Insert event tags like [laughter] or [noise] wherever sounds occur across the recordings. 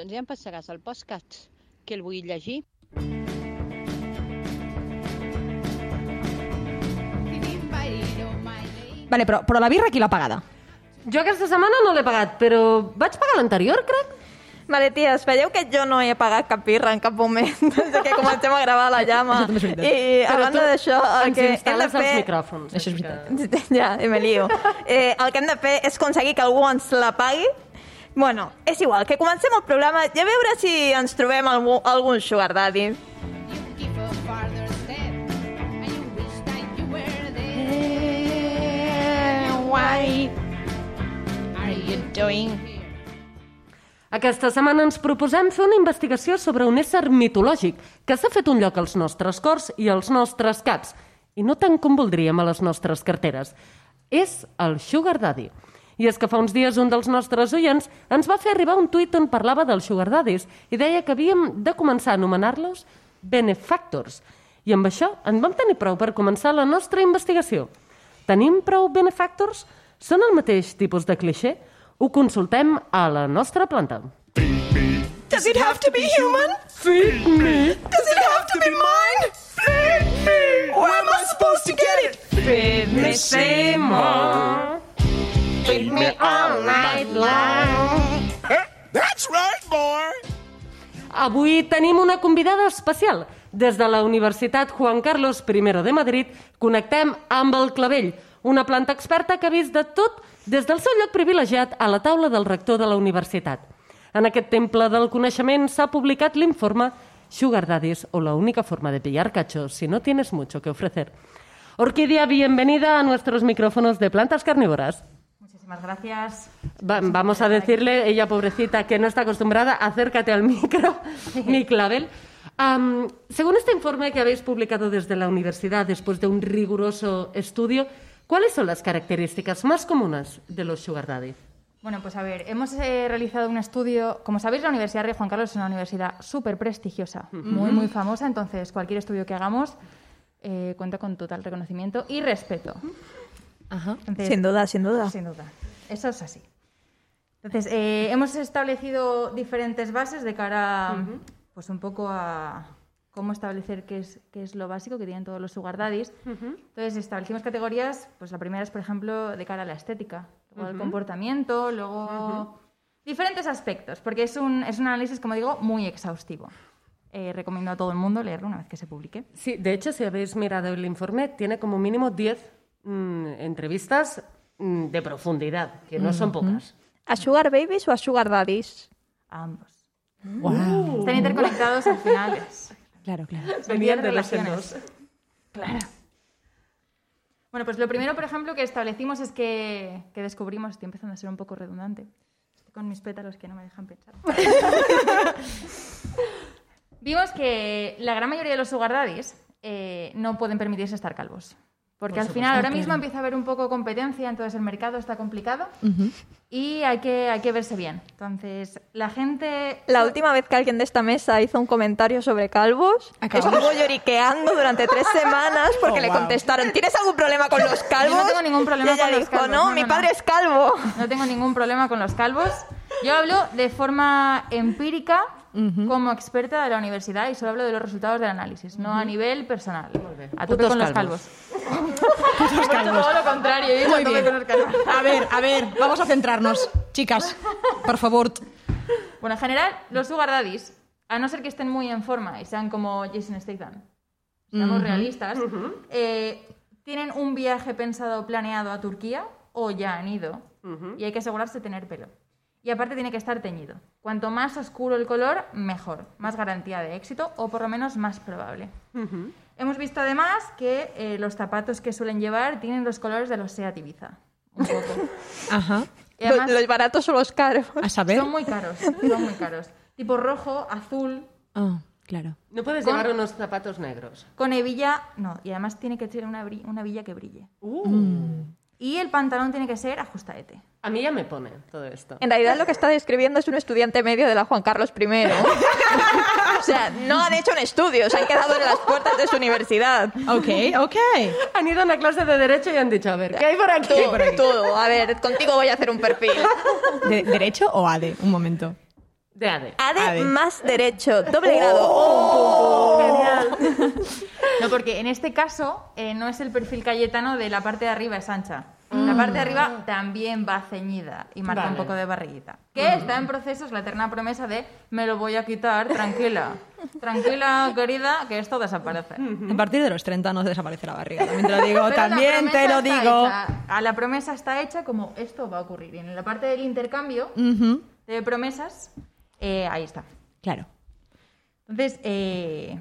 Doncs ja em passaràs el podcast, que el vull llegir. Vale, però, però la birra qui l'ha pagada? Jo aquesta setmana no l'he pagat, però vaig pagar l'anterior, crec. Vale, ties, veieu que jo no he pagat cap birra en cap moment [laughs] des de que comencem a gravar la llama. I a Però banda d'això, el que hem de instal·les els fer... micròfons. Això és veritat. que- [laughs] Ja, i me lío. Eh, el que hem de fer és aconseguir que algú ens la pagui. Bueno, és igual, que comencem el programa i a veure si ens trobem algú, algun sugar daddy. Why are you doing? Aquesta setmana ens proposem fer una investigació sobre un ésser mitològic que s'ha fet un lloc als nostres cors i als nostres caps, i no tant com voldríem a les nostres carteres. És el Sugar Daddy. I és que fa uns dies un dels nostres oients ens va fer arribar un tuit on parlava dels Sugar Daddies i deia que havíem de començar a anomenar-los benefactors. I amb això en vam tenir prou per començar la nostra investigació. Tenim prou benefactors? Són el mateix tipus de cliché? Ho consultem a la nostra planta. Does it have to be human? Feed me! Does it have to be mine? Feed me! Where am I supposed to get it? Feed me, Seymour! Feed me all night long! That's right, boy. Avui tenim una convidada especial. Des de la Universitat Juan Carlos I de Madrid connectem amb el Clavell, una planta experta que ha vist de tot des del seu lloc privilegiat a la taula del rector de la universitat. En aquest temple del coneixement s'ha publicat l'informe Sugar Daddies o la única forma de pillar cachos si no tienes mucho que ofrecer. Orquídea, bienvenida a nuestros micrófonos de plantas carnívoras. Muchísimas gracias. Va- vamos a decirle, ella pobrecita, que no está acostumbrada, acércate al micro, [laughs] mi clavel. Am, según este informe que habéis publicado desde la universidad después de un riguroso estudio, ¿cuáles son las características más comunes de los sugar daddy? Bueno, pues a ver, hemos eh, realizado un estudio. Como sabéis, la Universidad Rey Juan Carlos es una universidad súper prestigiosa, muy, muy famosa. Entonces, cualquier estudio que hagamos eh, cuenta con total reconocimiento y respeto. Ajá. Entonces, Sin duda, sin duda. Sin duda. Eso es así. Entonces, eh, hemos establecido diferentes bases de cara, pues un poco a cómo establecer qué es, qué es lo básico que tienen todos los sugar daddies. Entonces, establecimos categorías, pues la primera es, por ejemplo, de cara a la estética, luego al comportamiento, luego diferentes aspectos, porque es un, es un análisis, como digo, muy exhaustivo. Eh, recomiendo a todo el mundo leerlo una vez que se publique. Sí, de hecho, si habéis mirado el informe, tiene como mínimo 10 mm, entrevistas de profundidad, que no son pocas. A sugar babies o a sugar daddies? A ambos. Wow. Están interconectados al final. [laughs] Claro, claro. Venían de en relaciones. Claro. Bueno, pues lo primero, por ejemplo, que establecimos es que, que descubrimos, estoy empezando a ser un poco redundante, estoy con mis pétalos que no me dejan pensar. [laughs] Vimos que la gran mayoría de los sugar daddies eh, no pueden permitirse estar calvos. Porque al final ahora mismo empieza a haber un poco competencia, entonces el mercado está complicado y hay que, hay que verse bien. Entonces, la gente... La última vez que alguien de esta mesa hizo un comentario sobre calvos, Acabamos. estuvo lloriqueando durante tres [laughs] semanas porque Oh, le wow. contestaron, ¿tienes algún problema con los calvos? Yo no tengo ningún problema y ella con los calvos, no, no, mi no, padre no". es calvo. No tengo ningún problema con los calvos. Yo hablo de forma empírica como experta de la universidad y solo hablo de los resultados del análisis, no a nivel personal. A tope Putos con los calvos. calvos. [laughs] Todo lo contrario, Muy a tope bien. con los calvos. A ver, a ver, vamos a centrarnos. Chicas, por favor. Bueno, en general, los sugar daddies, a no ser que estén muy en forma y sean como Jason Statham, seamos realistas, eh, tienen un viaje pensado, planeado a Turquía o ya han ido y hay que asegurarse de tener pelo. Y aparte tiene que estar teñido. Cuanto más oscuro el color, mejor. Más garantía de éxito o por lo menos más probable. Hemos visto además que eh, los zapatos que suelen llevar tienen los colores de los Seat Ibiza. Un poco. [laughs] Ajá. Y además- Los, los baratos o los caros. A saber. son muy caros, son muy caros. Tipo rojo, azul, Ah, claro. No puedes Con- llevar unos zapatos negros. con hebilla, no, y además tiene que ser una, una hebilla que brille. Uh. Y el pantalón tiene que ser ajustadete. A mí ya me pone todo esto. En realidad lo que está describiendo es un estudiante medio de la Juan Carlos I. [laughs] o sea, no han hecho un estudio, se han quedado en las puertas de su universidad. Ok, ok. Han ido a una clase de derecho y han dicho, a ver, ¿qué hay por aquí? Tú, tú, a ver, contigo voy a hacer un perfil. ¿De- ¿Derecho o ADE? Un momento. De ADE. ADE, ADE. más derecho, doble grado. Genial. No, porque en este caso eh, no es el perfil cayetano de la parte de arriba es ancha. La parte de arriba también va ceñida y marca Vale. un poco de barriguita. Que está en proceso, es la eterna promesa de me lo voy a quitar, tranquila. Tranquila, querida, que esto desaparece. A partir de los 30 no desaparece la barriga. También te lo digo, Pero también te promesa lo está digo. hecha. A la promesa está hecha como esto va a ocurrir. Y en la parte del intercambio de promesas, eh, ahí está. Claro. Entonces, eh,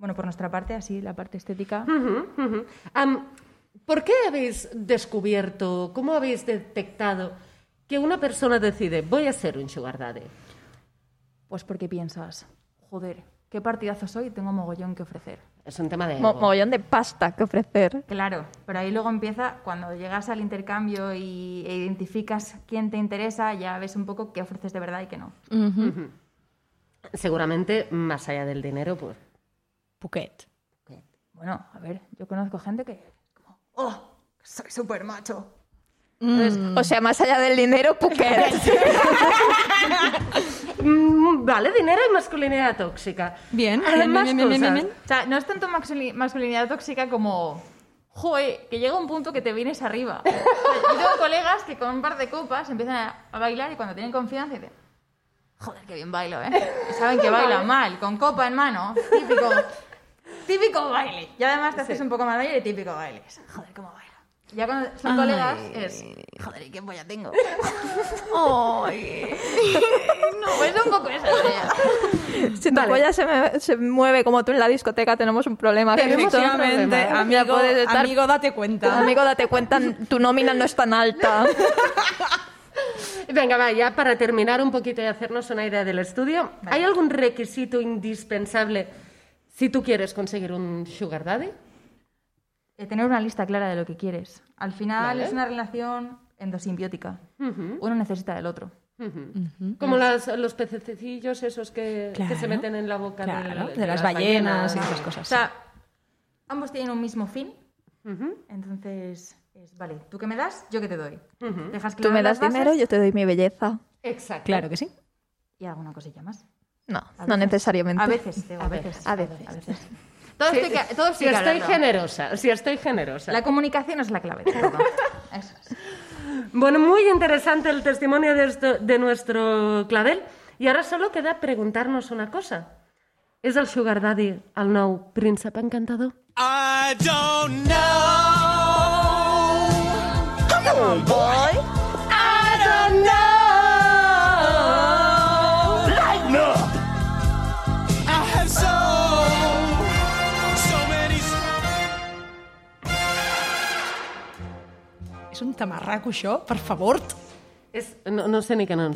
bueno, por nuestra parte, así la parte estética. ¿Por qué habéis descubierto, cómo habéis detectado que una persona decide, voy a ser un sugar daddy? Pues porque piensas, joder, qué partidazo soy, tengo mogollón que ofrecer. Es un tema de Mo- mogollón de pasta que ofrecer. Claro, pero ahí luego empieza, cuando llegas al intercambio y, e identificas quién te interesa, ya ves un poco qué ofreces de verdad y qué no. Seguramente, más allá del dinero, pues... Puquet. Bueno, a ver, yo conozco gente que es como, oh, soy súper macho. O sea, más allá del dinero, Phuket. [laughs] Mm, vale, dinero y masculinidad tóxica. Bien, Ah, bien, bien, bien, bien, bien, bien. O sea, no es tanto masculinidad tóxica como, joder, que llega un punto que te vienes arriba. O sea, yo tengo colegas que con un par de copas empiezan a, a bailar y cuando tienen confianza dicen, joder, qué bien bailo, ¿eh? Y saben que [laughs] bailan mal, con copa en mano, típico, típico baile. Y además te haces un poco más baile y típico baile. Joder, cómo baila. Ya cuando son colegas es, joder, ¿y qué polla tengo? [laughs] no, pues es un poco esa idea. Si tu Vale. polla se, me- se mueve como tú en la discoteca, tenemos un problema. Tenemos un Efectivamente, problema. Amigo, puedes estar- amigo, date cuenta. Amigo, date cuenta, tu nómina no es tan alta. [laughs] Venga, va, ya para terminar un poquito y hacernos una idea del estudio, ¿hay algún requisito indispensable si tú quieres conseguir un sugar daddy? Eh, tener una lista clara de lo que quieres. Al final Vale. es una relación endosimbiótica. Uno necesita del otro. Como las- los pececillos esos que, que se meten en la boca de- Claro, de, de las ballenas y esas O cosas. sea, ambos tienen un mismo fin. Entonces, es, vale, tú que me das, yo que te doy. Dejas Tú me das dinero, yo te doy mi belleza. Exacto. Claro que sí. Y alguna cosilla más. No, A no veces. necesariamente. A veces, a veces. A veces. A veces. Todo Sí, esto hay que, todo esto si estoy generosa, si estoy generosa. La comunicación es la clave [laughs] todo. Eso es. Bueno, muy interesante el testimonio de, esto- de nuestro Clavel. Y ahora solo queda preguntarnos una cosa. ¿És el Sugar Daddy el nou príncep encantador? I don't know. Come on, boy. Tamarraco, això, per favor. És, no, no sé ni què no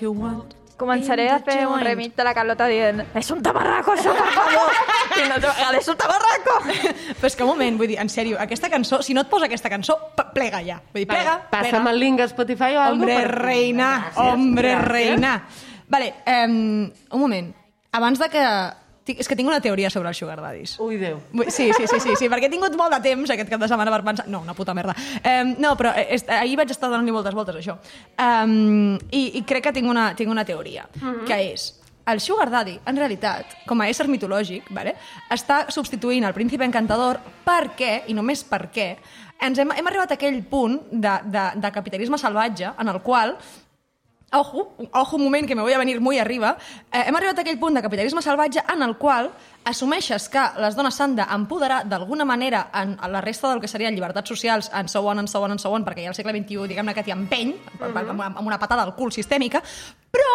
you want. Començaré a fer un remix de la Carlota dient És un tabarraco, això, per favor! [laughs] I una altra vegada, és un tabarraco! Però és que un moment, vull dir, en sèrio, aquesta cançó, si no et posa aquesta cançó, plega ja. Vull dir, plega, Passa'm plega. el link a Spotify o algo. Hombre per- reina, Gràcies, hombre gràcies. reina. Vale, um, un moment. Abans de que... És que tinc una teoria sobre els sugar daddies. Ui, Déu. Sí, sí, sí, sí, sí, perquè he tingut molt de temps aquest cap de setmana per pensar... No, una puta merda. Um, no, però eh, est- ahir vaig estar donant-li moltes voltes això. Um, i, I crec que tinc una, tinc una teoria, que és el sugar daddy, en realitat, com a ésser mitològic, vale, està substituint el príncipe encantador perquè, i només perquè, ens hem, hem arribat a aquell punt de, de, de capitalisme salvatge en el qual Ojo, ojo un moment que me voy a venir muy arriba. Eh, hem arribat a aquell punt de capitalisme salvatge en el qual assumeixes que les dones s'han d'empoderar d'alguna manera en, la resta del que serien llibertats socials, en so on, en so on, en so on, perquè ja al segle XXI, diguem-ne que t'hi empeny, mm -hmm. amb, amb una patada al cul sistèmica, però,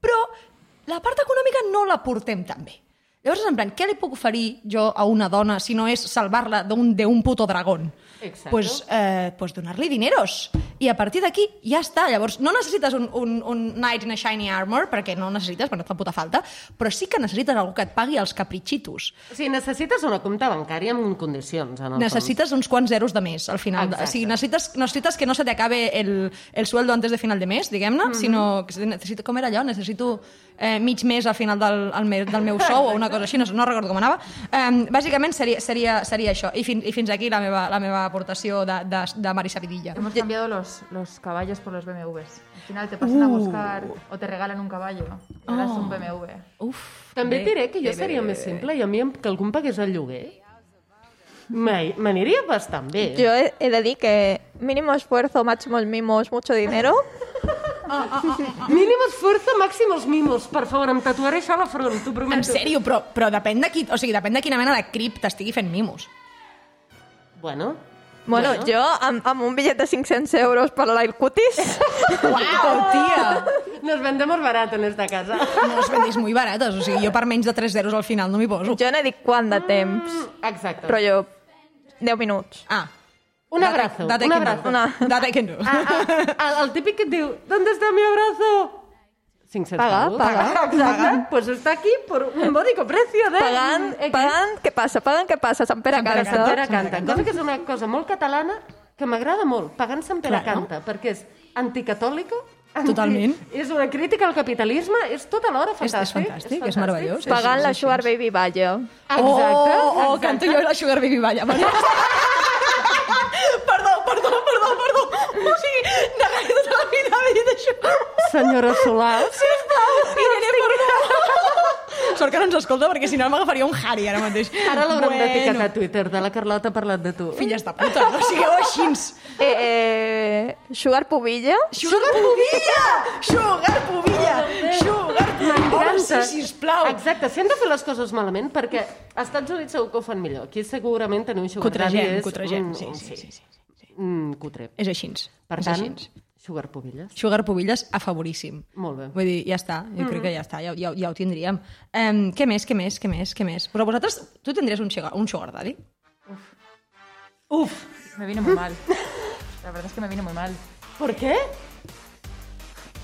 però la part econòmica no la portem tan bé. Llavors en plan, què li puc oferir jo a una dona si no és salvar-la d'un puto dragón? Pues, eh, pues donar-li dineros. I a partir d'aquí ja està. Llavors, no necessites un, un, un knight in a shiny armor, perquè no necessites, perquè no et fa puta falta, però sí que necessites algú que et pagui els caprichitos. O sigui, necessites una compta bancària amb condicions, en el Necesites uns quants zeros de mes al final. Exacte. O sigui, necessites, necessites que no se te acabe el, el sueldo antes de final de mes, diguem-ne, sinó que necessito, com era allò? Necessito eh, mig mes al final del, el me, del meu sou o una cosa així, no, no recordo com anava. Eh, bàsicament seria, seria, seria això. I, fin, I fins aquí la meva, la meva aportació de, de, de Mari Sabidilla. Hemos cambiado los los, los caballos por los BMWs. Al final te pasan a buscar o te regalan un caballo. Y ahora es un BMW. Uf. També et diré que jo bé, seria bé, més simple i a mi que algú em pagués el lloguer m'aniria bastant bé. Yo he, he de dir que mínimo esfuerzo, máximos mimos, mucho dinero. [laughs] Mínim esforç, màximos mimos. Per favor, em tatuaré això a la front, t'ho prometo. En sèrio, però, però depèn de qui, o sigui, depèn de quina mena de crip t'estigui fent mimos. Bueno, Bueno, Bueno. jo amb, amb un bitllet de 500 euros per l'air cutis, Uau, tia! nos vendemos barato en esta casa. No os vendís muy baratos, o sigui, jo per menys de 3 euros al final no m'hi poso. jo no dic quant de temps, Exacte. rotllo 10 minuts. Ah. Un abrazo, Date un que no. abrazo. Una- Date que no. Ah, ah, el típic que et diu, ¿dónde está mi abrazo? 500 Paga, paga. Exacte. Pues está aquí por un módico precio de... Pagant, X. pagant, què passa? Pagant, què passa? Sant Pere Sant Pere canta. canta. Pere canta. Cosa que és una cosa molt catalana que m'agrada molt. Pagant Sant Pere Claro. canta, perquè és anticatòlica, anti... Totalment. És una crítica al capitalisme, és tot alhora És- és fantàstic. fantàstic, és meravellós. Sí, Pagant sí, la sí, Sugar sí. Baby Balla. Exacte. Oh, oh, exacte. canto jo la Sugar Baby Balla. [laughs] Perdó, perdó, perdó, perdó. O sigui, negaré tota la vida haver dit això. Senyora Solà. Irene, perdó. Sort que no ens escolta, perquè si no m'agafaria un Harry ara mateix. Ara l'haurem bueno. d'etiquetar a Twitter, de la Carlota ha parlat de tu. Filles de puta, no sigueu així. Eh, eh, Sugar Pubilla. Sugar Pubilla! Sugar Pubilla! Sugar Pubilla! Home, sí, sisplau. Exacte, si hem de fer les coses malament, perquè als Estats Units segur que ho fan millor. Aquí segurament tenir un sugar daddy cutregem, un- sí, sí, sí, sí. Mm, cutre. És així. Per és tant, així. Sugar pubilles. Sugar Pubilles a favoríssim. Molt bé. Vull dir, ja està, jo crec que ja està, ja, ja, ja ho tindríem. Um, què més, què més, què més, què més? Però vosaltres, tu tindries un sugar, un sugar daddy? Uf. Me vino muy mal. La verdad es que me vino muy mal. ¿Por qué?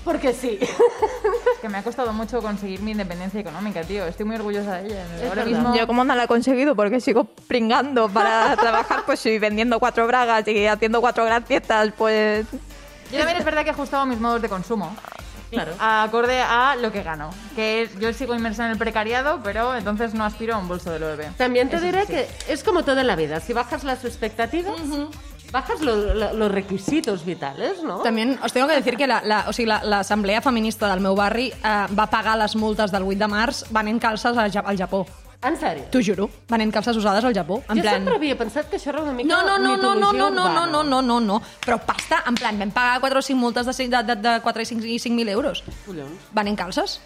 Porque sí. Es que me ha costado mucho conseguir mi independencia económica, tío. Estoy muy orgullosa de ella. Ahora verdad. mismo... Yo como no la he conseguido porque sigo pringando para [laughs] trabajar, pues y vendiendo cuatro bragas y haciendo cuatro gracietas, pues... Yo también es verdad que he ajustado mis modos de consumo. Claro. Acorde a lo que gano. Que es, yo sigo inmersa en el precariado, pero entonces no aspiro a un bolso del OEB. También te Eso diré sí. que es como todo en la vida. Si bajas las expectativas, bajas lo- lo- los requisitos vitales, ¿no? També os tengo que decir que la- la- o sigui, la- l'assemblea feminista del meu barri eh, va pagar les multes del 8 de març venent calces al, al Japó. En sèrio. T'ho juro, venent calces usades al Japó. En jo plan... sempre havia pensat que això era una mica No, no, no, no, no, no, no, no, no, no, no, no. Però pasta, en plan, vam pagar 4 o 5 multes de, cinc- de, de, de 4 i 5 i 5.000 euros. Collons. Van en calzas.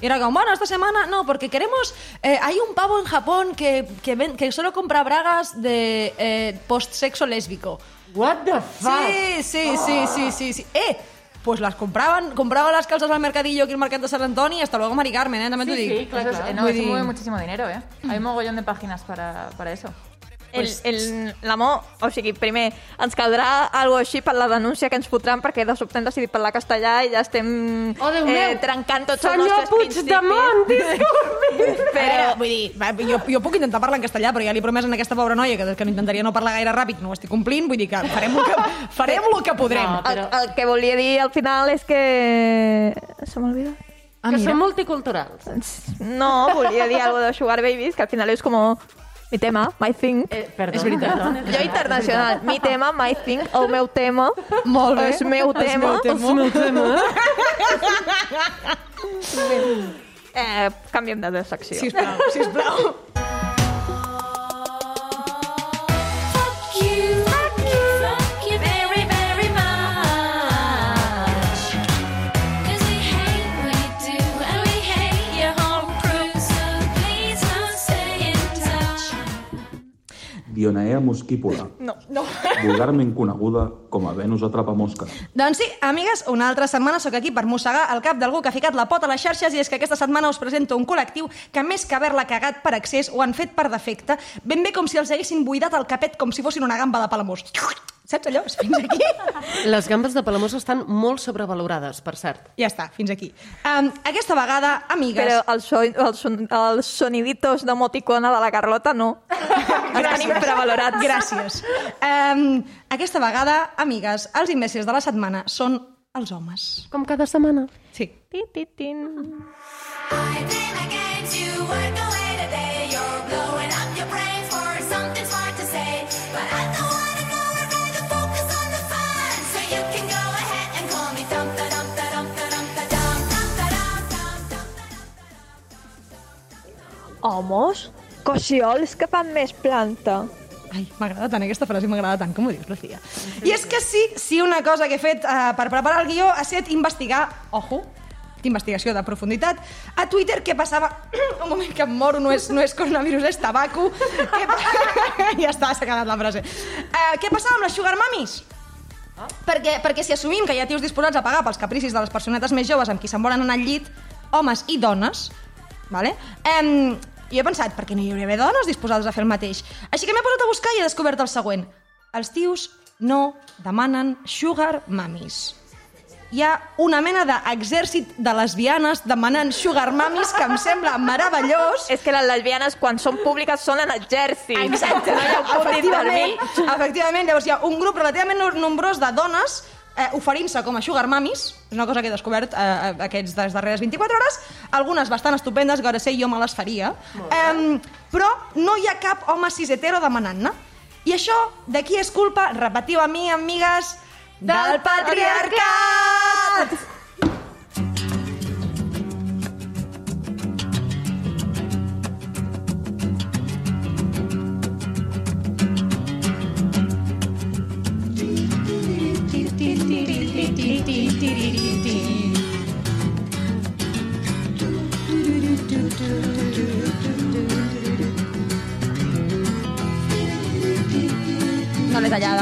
Y era como, bueno, esta semana no, porque queremos. eh, hay un pavo en Japón que, que, ven- que solo compra bragas de eh, post-sexo lésbico. What the fuck? Sí, sí, sí, sí, sí, sí. Eh, pues las compraban, compraban las calzas al mercadillo aquí en el Mercat de Sant Antoni y hasta luego Mari Carmen, eh, también Sí, te digo. sí, clar, Eso es- clar. eh, no, mueve muchísimo dinero, ¿eh? Hay un mogollón de páginas para, para eso. El, el, l'amor, o sigui, primer, ens caldrà algo així per la denúncia que ens fotran perquè de sobte hem decidit parlar castellà i ja estem Oh, Déu meu! trencant tots Senyor els nostres Puigdemont, principis. Però, [laughs] Però, vull dir, va, jo, jo puc intentar parlar en castellà, però ja li he promès a aquesta pobra noia que, que no intentaria no parlar gaire ràpid, no ho estic complint, vull dir que farem el que, [laughs] farem el que podrem. No, el, el que volia dir al final és que... Se m'ha oblidat. Ah, que mira. són multiculturals. No, volia dir algo de Sugar Babies, que al final és com mi tema, my thing. Eh, perdó, És veritat. perdó, Jo internacional, mi tema, my thing, el meu tema, Molt bé. és meu tema. meu tema. És meu tema. [laughs] Eh, canviem de secció. Sisplau, sisplau. Dionaea mosquípola, [laughs] No, no. vulgarment coneguda com a Venus atrapamosca. Doncs sí, amigues, una altra setmana sóc aquí per mossegar el cap d'algú que ha ficat la pota a les xarxes i és que aquesta setmana us presento un col·lectiu que més que haver-la cagat per excés ho han fet per defecte, ben bé com si els haguessin buidat el capet com si fossin una gamba de palamós. Saps allò? Fins aquí? [laughs] Les gambes de Palamós estan molt sobrevalorades, per cert. Ja està, fins aquí. Um, aquesta vegada, amigues... Però els, so, els, son, els soniditos d'emoticona de la Carlota no. [laughs] Estan infravalorats. Gràcies. Um, aquesta vegada, amigues, els imbècils de la setmana són els homes. Com cada setmana. Sí. Tin, tin, tin. I play my games, you work away today. You're blowing up your brains Homos? Coixiols que fan més planta. Ai, m'agrada tant aquesta frase, m'agrada tant, com ho dius, Lucía. I és que sí, sí, una cosa que he fet uh, per preparar el guió ha estat investigar, ojo, d'investigació de profunditat, a Twitter què passava... [clears throat] Un moment que em moro, no és, no és coronavirus, és tabaco. Pa... [laughs] ja està, s'ha quedat la frase. Uh, què passava amb les sugar mummies? Perquè, perquè si assumim que hi ha tios disposats a pagar pels capricis de les personetes més joves amb qui se'n volen anar al llit, homes i dones, vale? Um, jo he pensat, per què no hi hauria dones disposades a fer el mateix? Així que m'he posat a buscar i he descobert el següent. Els tios no demanen sugar mummies. Hi ha una mena d'exèrcit de lesbianes demanant sugar mummies que em sembla meravellós. És que les lesbianes, quan són públiques, són en exèrcit. Exacte, No hi ha un efectivament, efectivament, llavors hi ha un grup relativament no- nombrós de dones eh, oferint-se com a sugar mummies, és una cosa que he descobert eh, aquests les darreres 24 hores, algunes bastant estupendes, que ara sé, jo me les faria, eh, però no hi ha cap home cis hetero demanant-ne. I això, de qui és culpa? Repetiu a mi, amigues, del patriarcat! No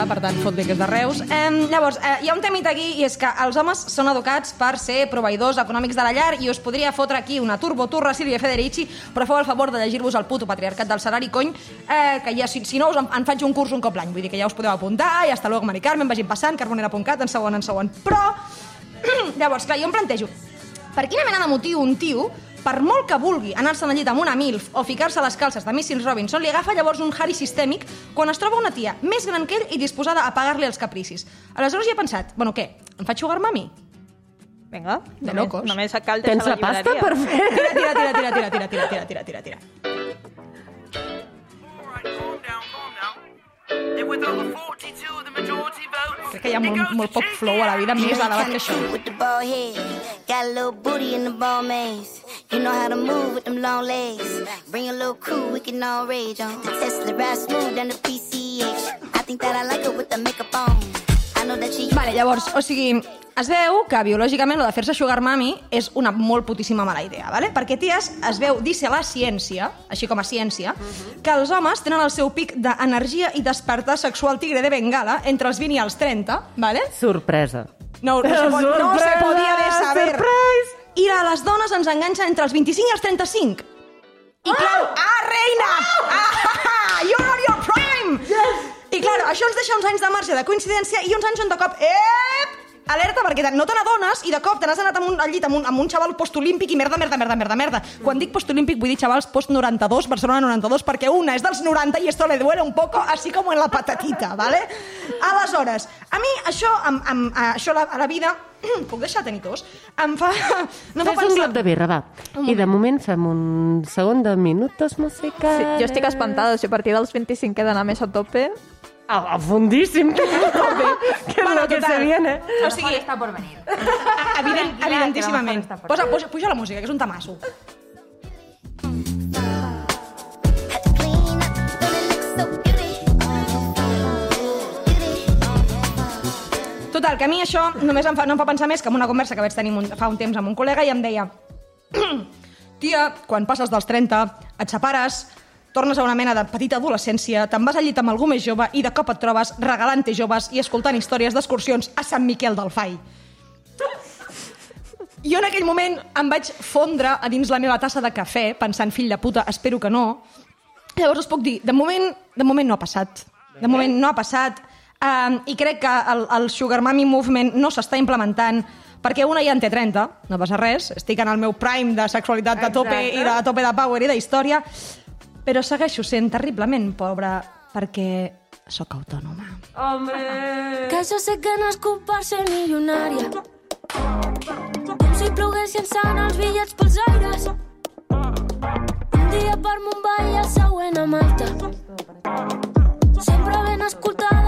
tallada, per tant, fot-li que és de Reus. Eh, llavors, eh, hi ha un temit aquí, i és que els homes són educats per ser proveïdors econòmics de la llar, i us podria fotre aquí una turboturra Sílvia Federici, però feu el favor de llegir-vos el puto patriarcat del salari, cony, eh, que ja, si, si no, us en, en faig un curs un cop l'any. Vull dir que ja us podeu apuntar, i hasta luego, Mari Carmen, vagin passant, carbonera.cat, en segon, en segon. Però, [clears throat] llavors, clar, jo em plantejo, per quina mena de motiu un tio, per molt que vulgui anar-se al llit amb una MILF o ficar-se a les calces de Mrs. Robinson, li agafa llavors un Harry sistèmic quan es troba una tia més gran que ell i disposada a pagar-li els capricis. Aleshores hi he pensat, bueno, què, em faig sugar mami? Vinga, De només, locos. només cal Tens deixar la pasta per fer? Tira, tira, tira, tira, tira, tira, tira, tira, tira, tira, Crec que hi ha molt, molt poc flow a la vida, més elevat que això. With the bald head, got a little booty in the ball maze. You know how to move with them long legs. Bring a little crew, we can all rage on. The Tesla ride smooth than the PCH. I think that I like her with the makeup on. Vale, llavors, o sigui, es veu que biològicament lo de fer-se sugar mami és una molt putíssima mala idea, vale? perquè ties, es veu, dice la ciència, així com a ciència, que els homes tenen el seu pic d'energia i despertar sexual tigre de Bengala entre els 20 i els 30, vale? Sorpresa. No, no, se, no se podia de saber. surprise! I a les dones ens enganxen entre els 25 i els 35. I clar, ah, reina! Ah, you're on your prime! Yes! I clar, això ens deixa uns anys de marge de coincidència i uns anys on de cop... Ep! Alerta, perquè no te n'adones i de cop te n'has anat amb un, al llit amb un, amb un xaval postolímpic i merda, merda, merda, merda, merda. Quan dic postolímpic vull dir xavals post-92, Barcelona 92, perquè una és dels 90 i esto le duele un poco, así como en la patatita, ¿vale? Aleshores, a mi això, amb, amb, això la, a la vida, [clears throat] puc deixar tenir tos? Em fa... [laughs] No Fes un glob de birra, va. I de moment fem un segon de minutos musicals. Sí, jo estic espantada, si a partir dels 25 he d'anar més a tope... A, a fundíssim, que [laughs] és que és Bueno, lo que total. se viene. O sigui, está por venir. [laughs] evident, evidentíssimament. està Posa, posa, puja la música, que és un tamasso. Total, que a mi això només em fa, no em fa pensar més que en una conversa que vaig tenir un, fa un temps amb un col·lega i em deia [clears throat] Tia, quan passes dels 30, et separes, tornes a una mena de petita adolescència, te'n vas al llit amb algú més jove i de cop et trobes regalant-te joves i escoltant històries d'excursions a Sant Miquel del Fai. Jo en aquell moment em vaig fondre a dins la meva tassa de cafè, pensant, fill de puta, espero que no. Llavors us puc dir, de moment, de moment no ha passat. De moment no ha passat. Um, I crec que el, el Sugar Mami Movement no s'està implementant perquè una ja en té 30, no passa res, estic en el meu prime de sexualitat de tope Exacte. i de tope de power i d'història, però segueixo sent terriblement pobra perquè sóc autònoma. Hombre! Que jo sé que no és culpa ser milionària. Com si ploguessin sant els bitllets pels aires. Un dia per Mumbai i el següent a Malta. Sempre ben escoltada,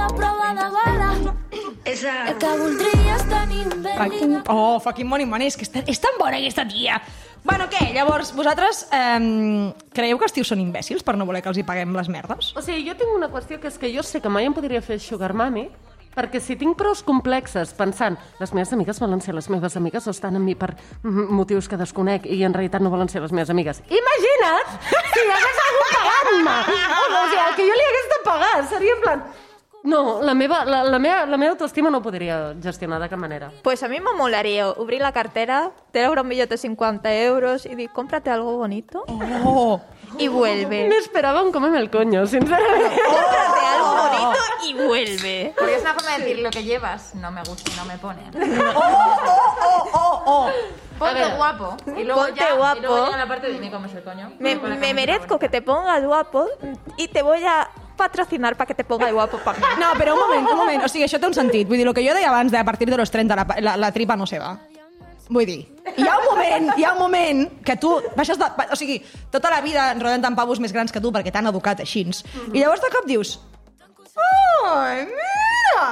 El que voldria és tenir un. Fucking... Oh, fucking money money, és que és tan, és tan bona aquesta tia. Bueno, què? Llavors, vosaltres eh, creieu que els tios són imbècils per no voler que els hi paguem les merdes? O sigui, jo tinc una qüestió que és que jo sé que mai em podria fer sugar mommy, perquè si tinc prous complexes pensant les meves amigues volen ser les meves amigues o estan amb mi per motius que desconec i en realitat no volen ser les meves amigues. Imagina't si hi hagués algú pagant-me! O sigui, el que jo li hagués de pagar seria en plan... No, la meva, la, la, meva, la meva autoestima no ho podria gestionar de cap manera. Pues a mí me molaría abrir la cartera, tener un billete de 50 euros y decir, cómprate algo bonito Oh! y vuelve. [laughs] Me esperaba un cómeme el coño, sinceramente. [laughs] Cómprate algo bonito y vuelve. Porque es una forma de decir lo que llevas no me gusta y no me pone. [laughs] Oh, oh, oh! Ponte ver. guapo. Y luego Ponte ya, guapo. Y luego llega la parte de me comes el coño. Me, Con la me camiseta merezco bonita. que te pongas guapo y te voy a patrocinar para que te pongas guapo para mí. No, però un moment, un moment. O sigui, això té un sentit. Vull dir, el que jo deia abans de a partir de los 30 la, la, la tripa no se va. Vull dir, hi ha un moment, hi ha un moment que tu baixes de... O sigui, tota la vida enrodant amb pavos més grans que tu perquè t'han educat així. I llavors de cop dius... Ai, mira!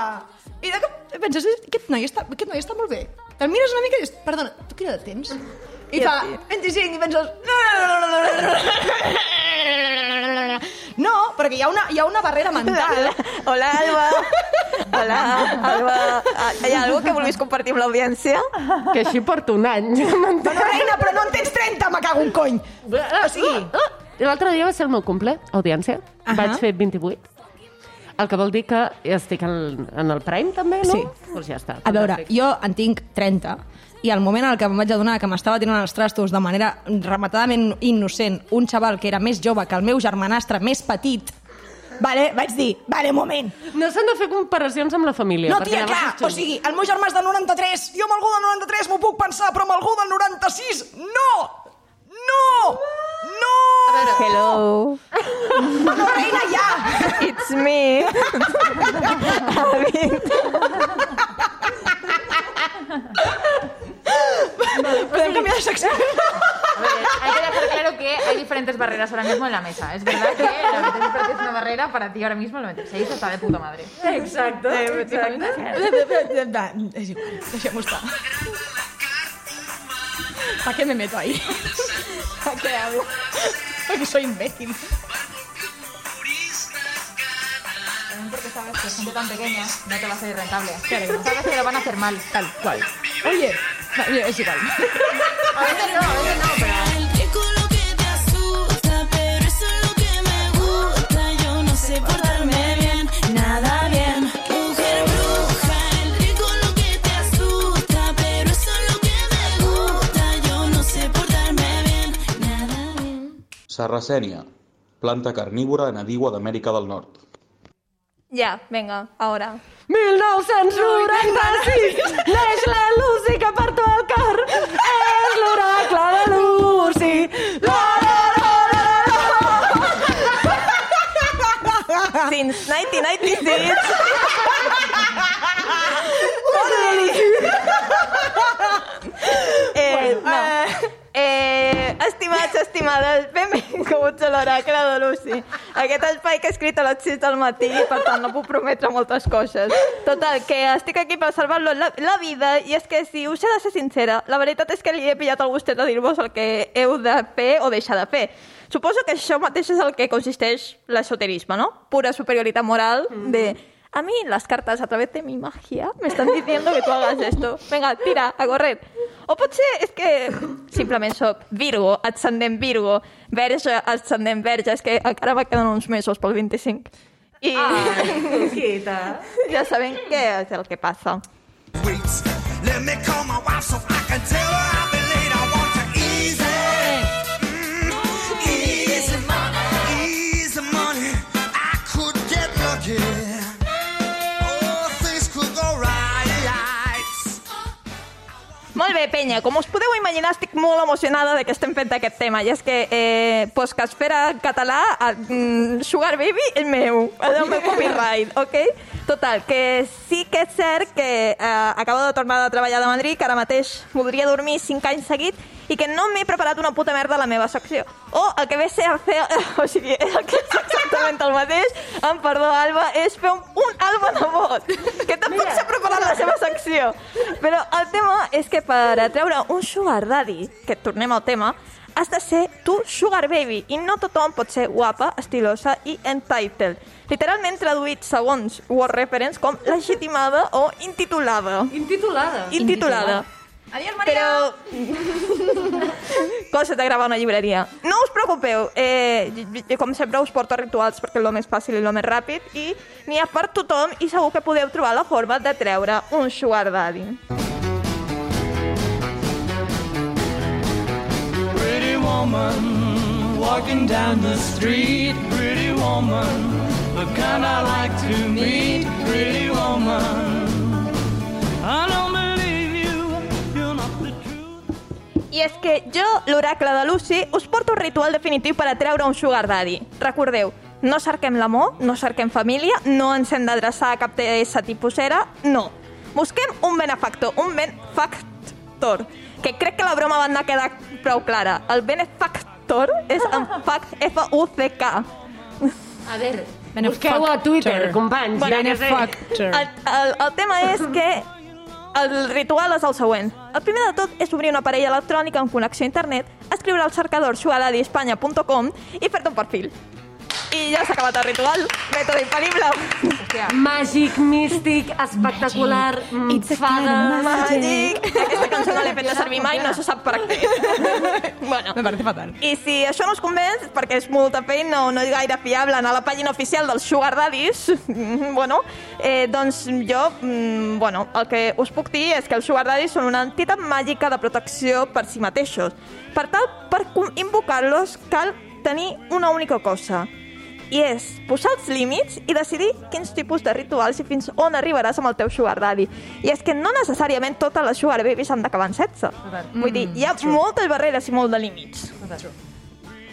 I de cop penses, aquest noi està, aquest noi està molt bé. Te'l mires una mica i dius, perdona, tu quina edat tens? I fa 25 i penses... No, perquè hi ha una, hi ha una barrera mental. Hola, Alba. Hola, Alba. Ah, Hi ha algo que vulguis compartir amb l'audiència? Que així porto un any. Bueno, reina, però no en tens 30, me cago un cony. O sigui, L'altre dia va ser el meu cumple, audiència. Ahà. Vaig fer 28. El que vol dir que estic en, en el prime, també, no? Sí. Doncs ja està. a veure, jo en tinc 30 i al moment en que em vaig adonar que m'estava tirant els trastos de manera rematadament innocent un xaval que era més jove que el meu germanastre més petit, vale, vaig dir, vale, moment. No s'han de fer comparacions amb la família. No, perquè tia, clar, o sigui, el meu germà és del 93, jo amb algú del 93 m'ho puc pensar, però amb algú del 96, no! No! No! Hello. Bueno, reina, ja! It's me. [laughs] [laughs] [laughs] Podem canviar de secció? A ver, hay que dejar claro que hay diferentes barreras ahora mismo en la mesa. Es verdad que la 23 es una barrera, para ti ahora mismo el 96 está de puta madre. Exacte, exacte. És igual, deixem-ho estar. ¿Para qué me meto ahí? [laughs] ¿Para qué hablo? Porque soy imbécil. Porque sabes que gente tan pequeña no te va a salir rentable. Sabes que lo van a hacer mal. Tal cual. Oye, Bien, es igual. A veces no, a. Sarracenia, planta carnívora nativa d'Amèrica del Nord. Ya, venga, ahora. 1996 neix la Lucy que per tu el cor és l'oracle de Lucy. La, la, la, la, la. Since 1996. eh, no. Estimats, estimades, benvinguts a l'oracle de Lucy. Aquest espai que he escrit a les 6 del matí per tant no puc prometre moltes coses. Total, que estic aquí per salvar-lo la, la vida i és que si us he de ser sincera, la veritat és que li he pillat el gustet de dir-vos el que heu de fer o deixar de fer. Suposo que això mateix és el que consisteix l'esoterisme, ¿no? Pura superioritat moral de... A mí las cartas a través de mi magia me están diciendo que tú hagas esto. Venga, tira, a correr. O potser és que simplement sóc Virgo, ascendent Virgo, Verge, ascendent Verge, és que encara me queden uns mesos pel 25. I Quita. ja sabem què és el [laughs] que passa. Weeks. Let me call my wife so I can tell her Molt bé, penya, com us podeu imaginar, estic molt emocionada de que estem fent aquest tema. I és que eh, Podcastfera en català, eh, mm, Sugar Baby, el meu, el meu copyright, ok? Total, que sí que és cert que eh, acabo de tornar a treballar de Madrid, que ara mateix voldria dormir 5 anys seguit, i que no m'he preparat una puta merda a la meva secció. O el que ve a ser a [laughs] fer... O sigui, el que és exactament el mateix, amb perdó, Alba, és fer un, un Alba Nebot, que tampoc s'ha preparat la seva secció. Però el tema és que per atreure un sugar daddy, que tornem al tema, has de ser tu sugar baby i no tothom pot ser guapa, estilosa i entitled. Literalment traduït segons Word Reference com legitimada o intitulada. Intitulada. Intitulada. Adiós, Maria! Però... [laughs] Cosa de gravar una llibreria. No us preocupeu, eh, com sempre us porto rituals perquè és el més fàcil i el més ràpid i n'hi ha per tothom i segur que podeu trobar la forma de treure un sugar daddy. Pretty woman walking down the street. Pretty woman, the kind I like to meet. Pretty woman, I és que jo, l'oracle de Lucy, us porto un ritual definitiu per atreure un sugar daddy. Recordeu, no cerquem l'amor, no cerquem família, no ens hem d'adreçar a cap TS tipusera, no. Busquem un benefactor, un benefactor, que crec que la broma va anar quedar prou clara. El benefactor és en [laughs] fact, F-U-C-K. A veure, busqueu a Twitter, companys. ja que sé. Benefactor. El, el, el tema és que el ritual és el següent. El primer de tot és obrir una parella electrònica amb connexió a internet, escriure al cercador sugadadiespanya.com i fer-te un perfil. I ja s'ha acabat el ritual. Mètode infal·lible. Màgic, místic, espectacular, mm, fada... Màgic. Aquesta cançó no l'he fet servir mai, no se sap per què. [laughs] bueno. Me parece fatal. I si això no us convenç, perquè és molta feina o no és gaire fiable anar a la pàgina oficial dels Sugar Daddies, [laughs] bueno, eh, doncs jo, mm, bueno, el que us puc dir és que els Sugar Daddies són una entitat màgica de protecció per si mateixos. Per tal, per invocar-los cal tenir una única cosa, i és posar els límits i decidir quins tipus de rituals i fins on arribaràs amb el teu sugar daddy. I és que no necessàriament totes les sugar babies han d'acabar en sexe. Mm, Vull dir, hi ha mm, true. moltes barreres i molt de límits.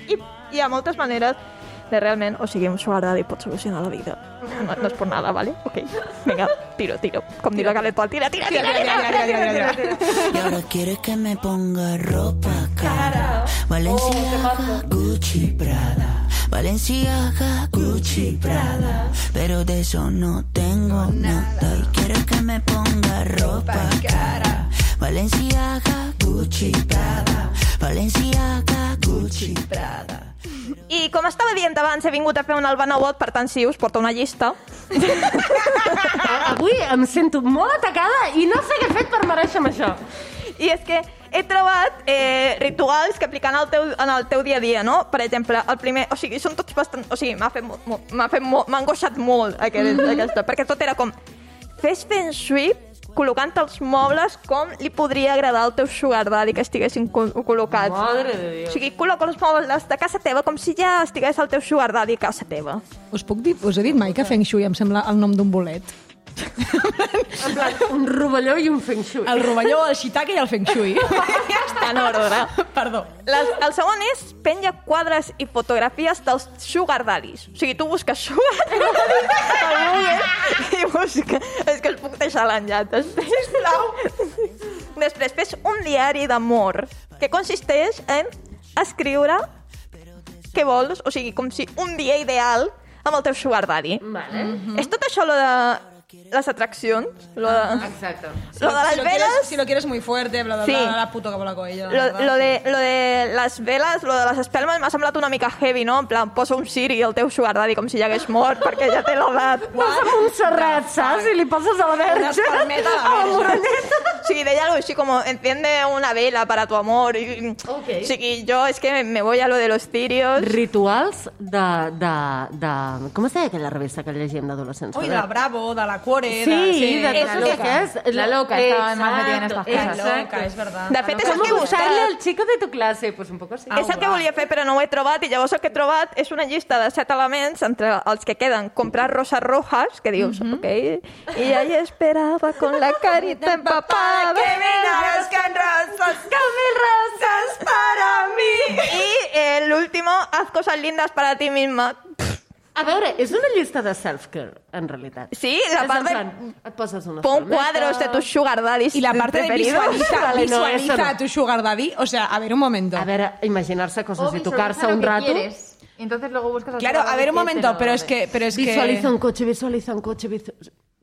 I hi ha moltes maneres de realment, o sigui, un sugar daddy pot solucionar la vida. No, no és per nada, ¿vale? Ok, vinga, tiro, tiro. Com diu la Galet Pol, tira, tira, tira, tira, tira, tira, Y ahora quiere que me ponga ropa cara. Oh, Valencia, Gucci, Prada. Valenciaga, Gucci, Prada. Pero de eso no tengo nada. Y quieres que me ponga ropa cara. Valenciaga, Gucci, Prada. Valenciaga, Gucci, Prada. I com estava dient abans, he vingut a fer un albanabot, per tant, sí, us porto una llista. [laughs] Avui em sento molt atacada i no sé què he fet per mereixer això. I és que he trobat eh, rituals que aplicar en el, teu, en el teu dia a dia, no? Per exemple, el primer... O sigui, són tots bastant... O sigui, m'ha fet molt... M'ha molt... M'ha angoixat molt aquest, mm -hmm. aquesta, perquè tot era com... Fes feng shui col·locant els mobles com li podria agradar al teu sugar daddy que estiguessin col col·locats. Madre de Déu. O sigui, col·loca els mobles de casa teva com si ja estigués el teu sugar daddy a casa teva. Us puc dir, us he dit mai que Feng Shui em sembla el nom d'un bolet? En plan, un rovelló i un feng shui. El rovelló, el shiitake i el Feng Shui. [laughs] ja està en ordre. Perdó. Les, el segon és penja quadres i fotografies dels sugar daddies. O sigui, tu busques sugar daddy [laughs] i busca... És que els puc deixar l'enllaç. Sisplau. Després, fes un diari d'amor que consisteix en escriure què vols, o sigui, com si un dia ideal amb el teu sugar daddy. Vale. És tot això lo de les atraccions, lo de, Exacte. [laughs] lo de si, les lo veles... quieres, si lo quieres muy fuerte, bla, bla, Sí. bla, la puto que la coella. Lo, lo, de, lo de les veles, lo de les espelmes m'ha semblat una mica heavy, no? En plan, posa un Siri al teu sugar daddy com si ja hagués mort perquè ja té l'edat. Vas a Montserrat, saps? I li poses a la verge. Una a la A la verge. moralleta. O sigui, deia algo així como, enciende una vela para tu amor. I, Ok. O sigui, jo és que me voy a lo de los cirios. Rituals de, de, de... Com es deia aquella revista que llegíem d'adolescents? Ui, de Bravo, de la Cuore... Sí, de, sí, de Eso tot sí. el que és... La loca estaba más metida en estas cosas. exacto. Loca, és verdad. De fet, és el ¿Cómo que buscat. al chico de tu clase? Pues un poco así. és el que volia fer, però no ho he trobat, i llavors el que he trobat és una llista de set elements entre els que queden comprar rosas rojas, que dius, ok, y ahí esperaba con la carita [laughs] empapada. que con rosas, con mil rosas para mí. [laughs] Y eh, el último, haz cosas lindas para ti misma. A veure, és una llista de self-care, en realitat. Sí, la És part en de- plan, et poses unes Pon cuadros de tus sugar daddies Y la parte de visualiza, Vale, no, visualiza no. a tu sugar daddy. O sea, a ver un momento. A veure, imaginar-se coses O i visualiza tocar-se un rato. quieres. Y entonces luego buscas Claro, a ver un daddy momento, pero es que... Pero es Visualiza que... un cotxe, visualiza un cotxe, visu...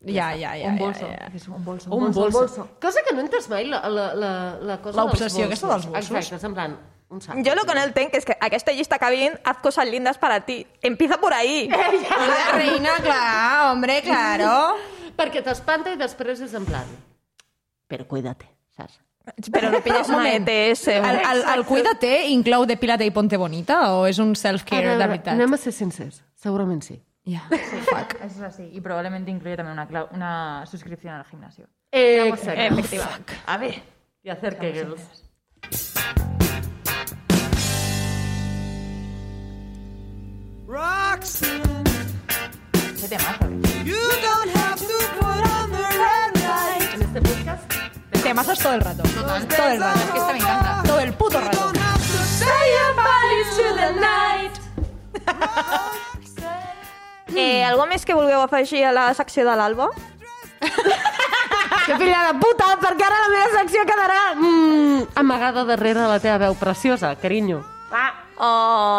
Ya, ya, ya. Un bolso. ya. Es un bolso. O un bolso. Cosa que no entès mai, la, la, la, la cosa L'obsessió aquesta dels bolsos. Exacte, és en plan, un sac. Yo lo que no entenc és que aquesta llista que vinc, haz cosas lindas para ti. Empieza por ahí. Hola, reina, claro, hombre, claro. [laughs] Perquè t'espanta i després és en plan... Però cuídate, saps? Pero no pilles Un una moment. ETS. El, el, el Cuídate inclou depilate i ponte bonita o és un self-care de veritat? anem a ser sincers. Segurament sí. Ja, [laughs] fuck. Eso es así. Y probablemente incluye también una, una suscripción al gimnasio. Eh, Efectivament. A ver. I hacer. Roxanne, ¿Qué to put on the red light. En este podcast todo el rato. Todo el rato. Es que esta me encanta. Todo el puto rato. Don't have to say [laughs] Eh, algo més que vulgueu afegir a la secció de l'Alba? [laughs] Que filla de puta, perquè ara la meva secció quedarà mm, amagada darrere la teva veu preciosa, carinyo. Oh.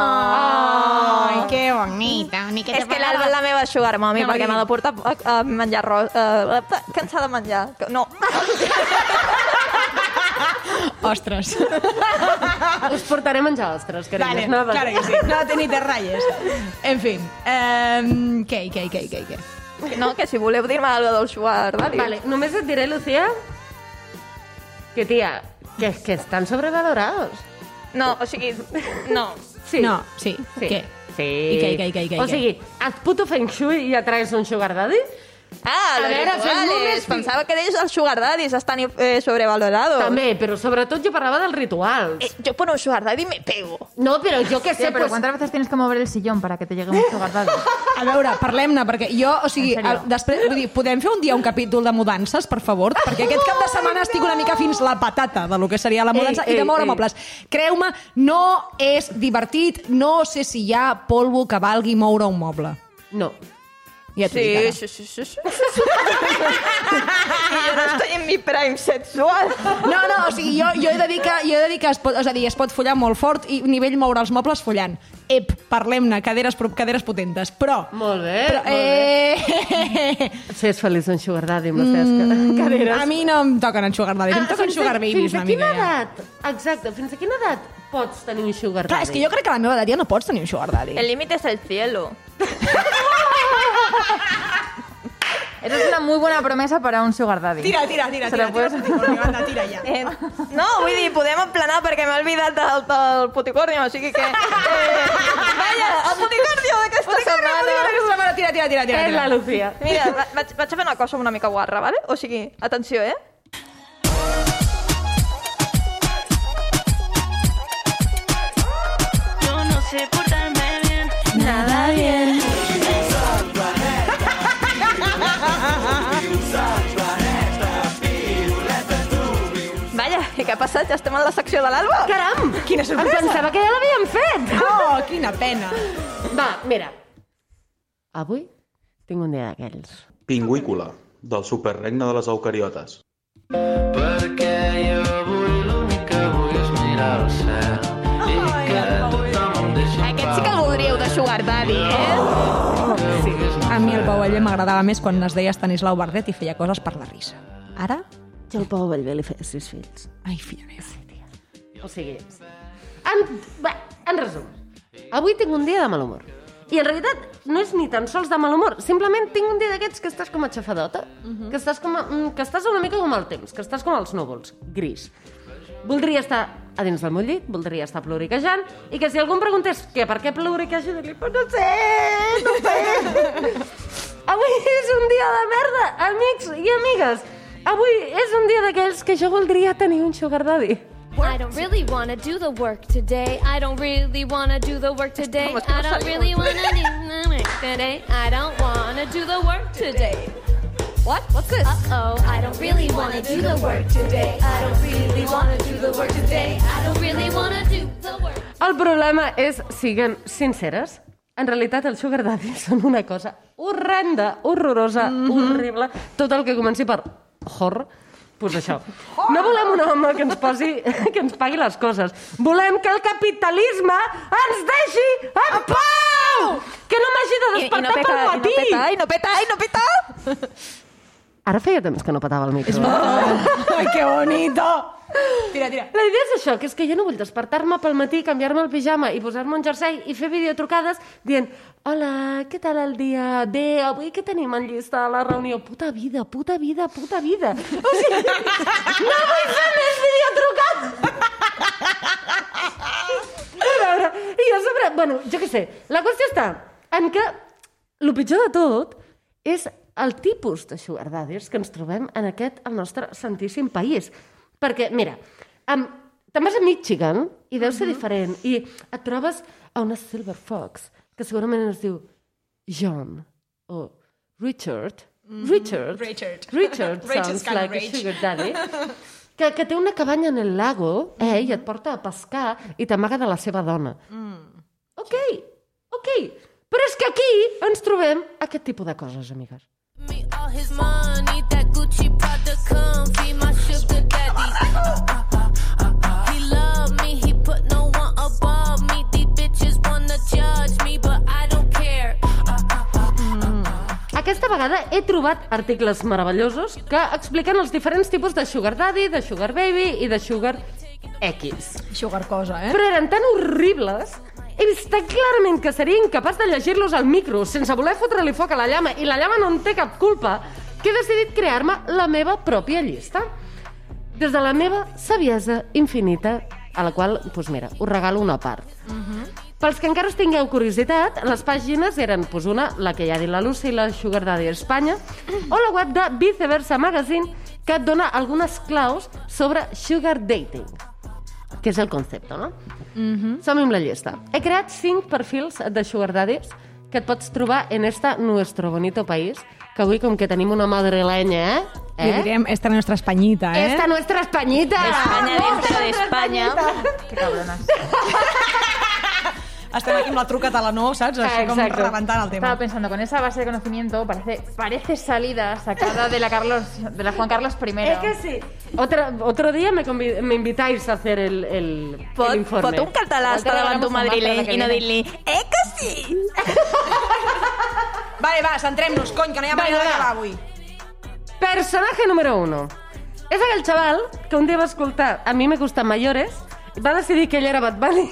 Ay, qué bonita. Ni que te És que l'Alba és la meva sugar mommy, No, perquè m'ha de portar a, a menjar arròs. Uh, cansada de menjar. No. [laughs] Ostres. Us portaré a menjar ostres, carinyo. Vale, no, claro que sí. No te ni te rayes. En fin. Um, què, què, què, què, què? No, que si voleu dir-me alguna cosa del sugar daddy. Vale, només et diré, Lucía, que, tia, que, que estan sobrevalorados. No, o sigui, no. Sí. No, sí. Sí. Què? Sí. I què, i què, i què, i què? O sigui, et puto feng shui i atraes un sugar daddy? Ah, A los veure, fem-lo rituales. Pensava que deies els sugar daddies estan eh, sobrevalorados. També, però sobretot jo parlava dels rituals. Eh, yo por un sugar daddy me pego. No, però jo que Sí, sé, pero pues, ¿cuántas veces tienes que mover el sillón para que te llegue un sugar daddy? A veure, parlem-ne, perquè jo, o sigui, el, després, vull dir, podem fer un dia un capítol de mudances, per favor? Perquè aquest cap de setmana estic una mica fins la patata de lo que seria la mudança Ei, i de ei, moure ei. mobles. Creu-me, no és divertit, no sé si hi ha polvo que valgui moure un moble. no. Ja t'ho dic Sí, ara. sí, sí, sí. sí. y yo [laughs] no estoy en mi prime sexual. No, no, o sigui, jo, jo he de dir que, jo he de dir que es pot, és a dir, es pot follar molt fort i nivell moure els mobles follant. Ep, parlem-ne, caderes, caderes potentes. Però... Molt bé, però, molt bé. eh... Si és feliç un sugar daddy amb les teves mm, caderes. A mi no em toquen en sugar daddies, em toquen sugar babies fins a quina edat? Exacte, fins a quina edat pots tenir un sugar Clar, daddy? és que jo crec que a la meva edat ja no pots tenir un sugar daddy. El límite es el cielo. [laughs] Esa es una muy buena promesa para un sugar daddy. Tira, tira, tira, Se tira, puedes- tira, tira, tira, tira ja. Eh, no, vull dir, podem emplenar perquè m'he oblidat del, del puticornio, o sigui que... Eh, vaja, el puticornio d'aquesta setmana... Tira, tira, tira, tira. És la Lucía. Mira, va- vaig, vaig a fer una cosa una mica guarra, ¿vale? O sigui, atenció, eh? Yo no sé portarme bien, nada bien. Ha passat? Ja estem en la secció de l'Alba? Caram! Quina Em sorpresa! pensava que ja l'havíem fet! Oh, quina pena. Va, mira. Avui tinc un dia d'aquells. Pingüícola, del superregne de les eucariotes. Perquè jo avui l'únic que vull és mirar al cel i que tothom em deixi Aquest sí que el voldríeu de Sugar Daddy, eh? A mi el Pau Allé m'agradava més quan es deia Estanislau Bardet i feia coses per la risa. Ara? Jo al Pau Bellver li feia sis fills. Ai, filla meva. O sigui, en, va, en resum, avui tinc un dia de mal humor. I en realitat no és ni tan sols de mal humor, simplement tinc un dia d'aquests que estàs com a xafadota, que, estàs com a, mm, que estàs una mica com el temps, que estàs com els núvols, gris. Voldria estar a dins del meu llit, voldria estar ploriquejant, i que si algú em preguntés que per què ploriquejo, dir-li, "Pues no sé, no sé. [laughs] Avui és un dia de merda, amics i amigues. Avui és un dia d'aquells que jo voldria tenir un sugar daddy. I don't really want to do the work today. I don't really want to do the work today. I don't really want to do the work today. I don't want to do the work today. What? What's this? Uh-oh, I don't really want to do the work today. I don't really want to do the work today. I don't really want to do the work. El problema és, siguem sinceres, En realitat, els sugar daddy [laughs] són una cosa horrenda, horrorosa, mm -hmm. horrible. Tot el que comenci per hor, pues això. No volem un home que ens posi, [laughs] que ens pagui les coses. Volem que el capitalisme ens deixi en pau! Que no m'hagi de I, i despertar no peca, pel i no matí! peta, i no peta, i no peta! [laughs] Ara feia temps que no petava el micro. eh? [laughs] Ai, que bonito! Tira, tira. La idea és això, que és que jo no vull despertar-me pel matí, canviar-me el pijama i posar-me un jersei i fer videotrucades dient Hola, què tal el dia? Bé, avui què tenim en llista a la reunió? Puta vida, puta vida, puta vida. O sigui, no vull fer més videotrucades! A veure, i a sobre, bueno, jo què sé, la qüestió està en que el pitjor de tot és el tipus de sugar daddies que ens trobem en aquest, el nostre santíssim país. Perquè, mira, um, te'n vas a Michigan i deu ser diferent i et trobes a una Silver Fox que segurament es diu John o Richard. Richard. Richard. [laughs] Richard Richard's sounds like a sugar daddy. [laughs] Que, que té una cabanya en el lago eh, i et porta a pescar i t'amaga de la seva dona. Ok, ok. Però és que aquí ens trobem aquest tipus de coses, amigues. Me all his money, that Gucci vegada he trobat articles meravellosos que expliquen els diferents tipus de sugar daddy, de sugar baby i de sugar X. Sugar cosa, eh? Però eren tan horribles he vist tan clarament que seria incapaç de llegir-los al micro sense voler fotre-li foc a la llama i la llama no en té cap culpa que he decidit crear-me la meva pròpia llista. Des de la meva saviesa infinita, a la qual, doncs mira, us regalo una part. Pels que encara us tingueu curiositat, les pàgines eren pues, una, la que ja ha dit la Lucy, la Sugar Daddy Espanya, o la web de Viceversa Magazine, que et dona algunes claus sobre sugar dating, que és el concepte, no? Mm -hmm. Som amb la llista. He creat cinc perfils de sugar daddies que et pots trobar en esta nuestro bonito país, que avui, com que tenim una madrileña, eh? Li eh? direm esta nuestra Españita, eh? Esta nuestra Españita! Espanya dentro d'Espanya. Que cabrones. Estem aquí amb la truca talanó, saps? Així com Exacto. rebentant el tema. Estaba pensando, con esa base de conocimiento parece, parece salida sacada de la, Carlos, de la Juan Carlos I. Es que sí. Otra, otro día me, convi- me invitáis a hacer el, el, Pot, el informe. pot un català estar davant d'un madrileny i no dir-li eh que sí? [laughs] Vale, va, centrem-nos, cony, que no hi ha manera Vinga, va. d'acabar avui. Personaje número uno. És aquell xaval que un dia va escoltar A mi me gustan mayores va decidir que ell era Bad Bunny